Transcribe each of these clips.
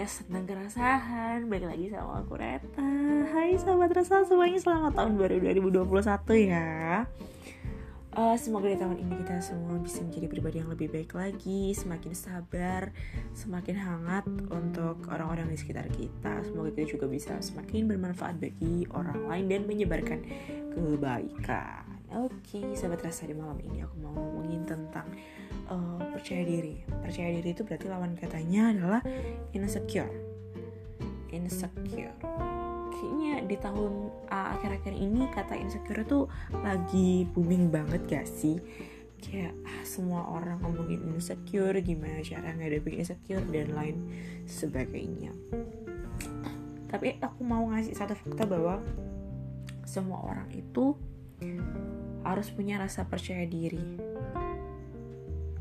podcast tentang keresahan Balik lagi sama aku Reta. Hai sahabat rasa semuanya selamat tahun baru 2021 ya. Uh, Semoga di tahun ini kita semua bisa menjadi pribadi yang lebih baik lagi Semakin sabar, semakin hangat untuk orang-orang di sekitar kita. Semoga kita juga bisa semakin bermanfaat bagi orang lain dan menyebarkan kebaikan Oke, okay, sahabat rasa di malam ini aku mau ngomongin tentang uh, percaya diri. Percaya diri itu berarti lawan katanya adalah insecure. Insecure. Kayaknya di tahun uh, akhir-akhir ini kata insecure itu lagi booming banget gak sih? Kayak ah, semua orang ngomongin insecure, gimana cara ngadepin insecure dan lain sebagainya. Tapi aku mau ngasih satu fakta bahwa semua orang itu harus punya rasa percaya diri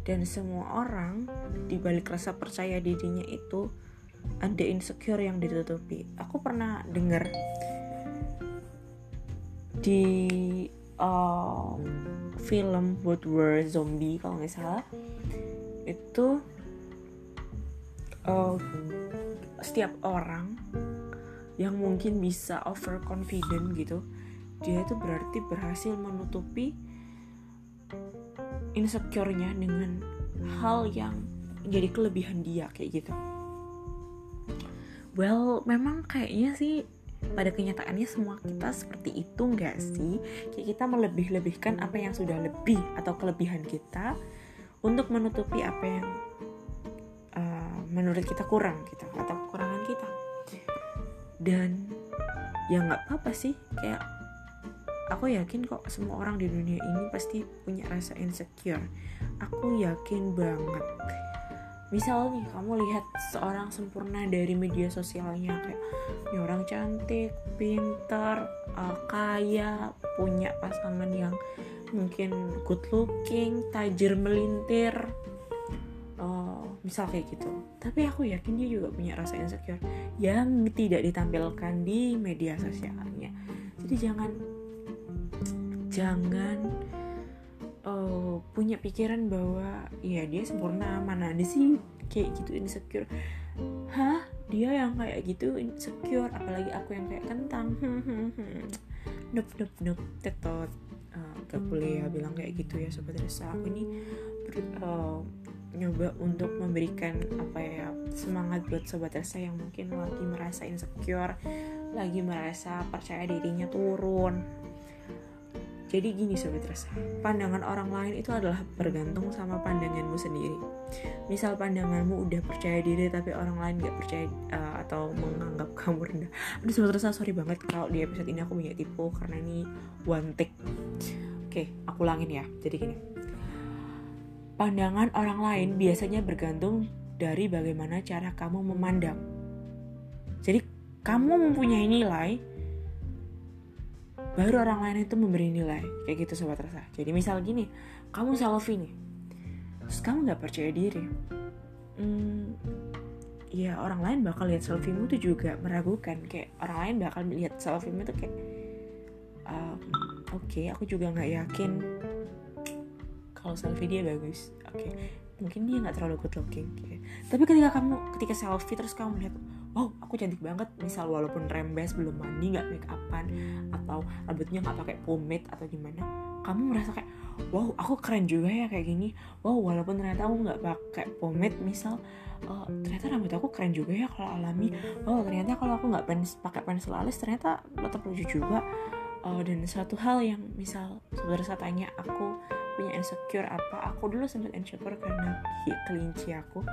dan semua orang di balik rasa percaya dirinya itu ada insecure yang ditutupi. Aku pernah dengar di uh, film World War Zombie kalau nggak salah itu uh, setiap orang yang mungkin bisa overconfident gitu dia itu berarti berhasil menutupi insecure-nya dengan hal yang jadi kelebihan dia kayak gitu. Well, memang kayaknya sih pada kenyataannya semua kita seperti itu nggak sih? Kayak kita melebih-lebihkan apa yang sudah lebih atau kelebihan kita untuk menutupi apa yang uh, menurut kita kurang gitu atau kekurangan kita. Dan ya nggak apa-apa sih kayak aku yakin kok semua orang di dunia ini pasti punya rasa insecure. Aku yakin banget. Misal nih kamu lihat seorang sempurna dari media sosialnya kayak ini orang cantik pintar uh, kaya punya pasangan yang mungkin good looking tajir melintir. Uh, misal kayak gitu. Tapi aku yakin dia juga punya rasa insecure yang tidak ditampilkan di media sosialnya. Jadi jangan jangan uh, punya pikiran bahwa ya dia sempurna mana ada sih kayak gitu insecure. Hah? Dia yang kayak gitu insecure apalagi aku yang kayak kentang. Nup nup nup tetot. Uh, gak boleh ya bilang kayak gitu ya sobat rasa aku ini uh, nyoba untuk memberikan apa ya semangat buat sobat rasa yang mungkin lagi merasa insecure lagi merasa percaya dirinya turun jadi gini sobat rasa, pandangan orang lain itu adalah bergantung sama pandanganmu sendiri. Misal pandanganmu udah percaya diri tapi orang lain gak percaya uh, atau menganggap kamu rendah. Aduh sobat rasa sorry banget kalau di episode ini aku banyak tipu karena ini one take. Oke, aku ulangin ya. Jadi gini. Pandangan orang lain biasanya bergantung dari bagaimana cara kamu memandang. Jadi kamu mempunyai nilai baru orang lain itu memberi nilai. Kayak gitu sobat rasa jadi misal gini kamu selfie nih. Terus kamu nggak percaya diri. Hmm, ya orang lain bakal lihat selfiemu tuh juga meragukan. Kayak orang lain bakal melihat selfiemu tuh kayak um, oke okay, aku juga nggak yakin kalau selfie dia bagus. Oke. okay. Mungkin dia nggak terlalu good looking kayak. tapi ketika kamu ketika selfie terus kamu melihat wow aku cantik banget. Misal walaupun rembes belum mandi nggak make upan atau rambutnya nggak pakai pomade atau gimana kamu merasa kayak wow aku keren juga ya kayak gini. Wow walaupun ternyata aku nggak pakai pomade misal uh, ternyata rambut aku keren juga ya kalau alami. Wow ternyata kalau aku nggak pens pakai pensel alis ternyata tetap lucu juga. Uh, dan satu hal yang misal saudara saya tanya aku punya insecure apa. Aku dulu sempat insecure karena kelinci aku.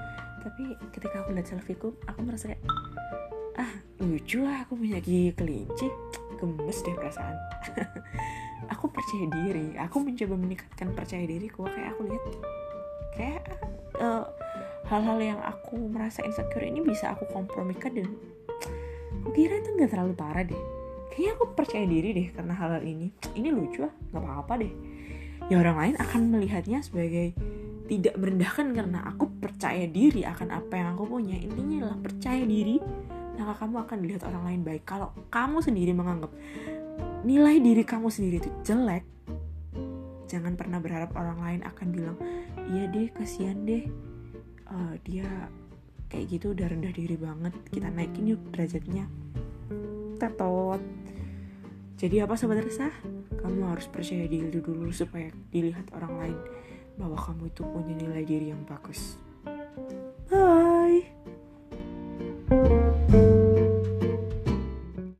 Tapi ketika aku lihat selfieku aku merasa kayak ah lucu lah aku punya gigi kelinci. Gemes deh perasaan. Aku percaya diri. Aku mencoba meningkatkan percaya diriku. Kayak aku lihat kayak eh, hal-hal yang aku merasa insecure ini bisa aku kompromikan dan aku kira itu nggak terlalu parah deh. Kayaknya aku percaya diri deh karena hal-hal ini. Ini lucu lah nggak apa-apa deh ya orang lain akan melihatnya sebagai tidak merendahkan karena aku percaya diri akan apa yang aku punya. Intinya adalah percaya diri maka kamu akan dilihat orang lain baik. Kalau kamu sendiri menganggap nilai diri kamu sendiri itu jelek jangan pernah berharap orang lain akan bilang iya deh kasihan deh uh, dia kayak gitu udah rendah diri banget kita naikin yuk derajatnya. Tetot jadi apa sobat resah? Kamu harus percaya diri dulu supaya dilihat orang lain bahwa kamu itu punya nilai diri yang bagus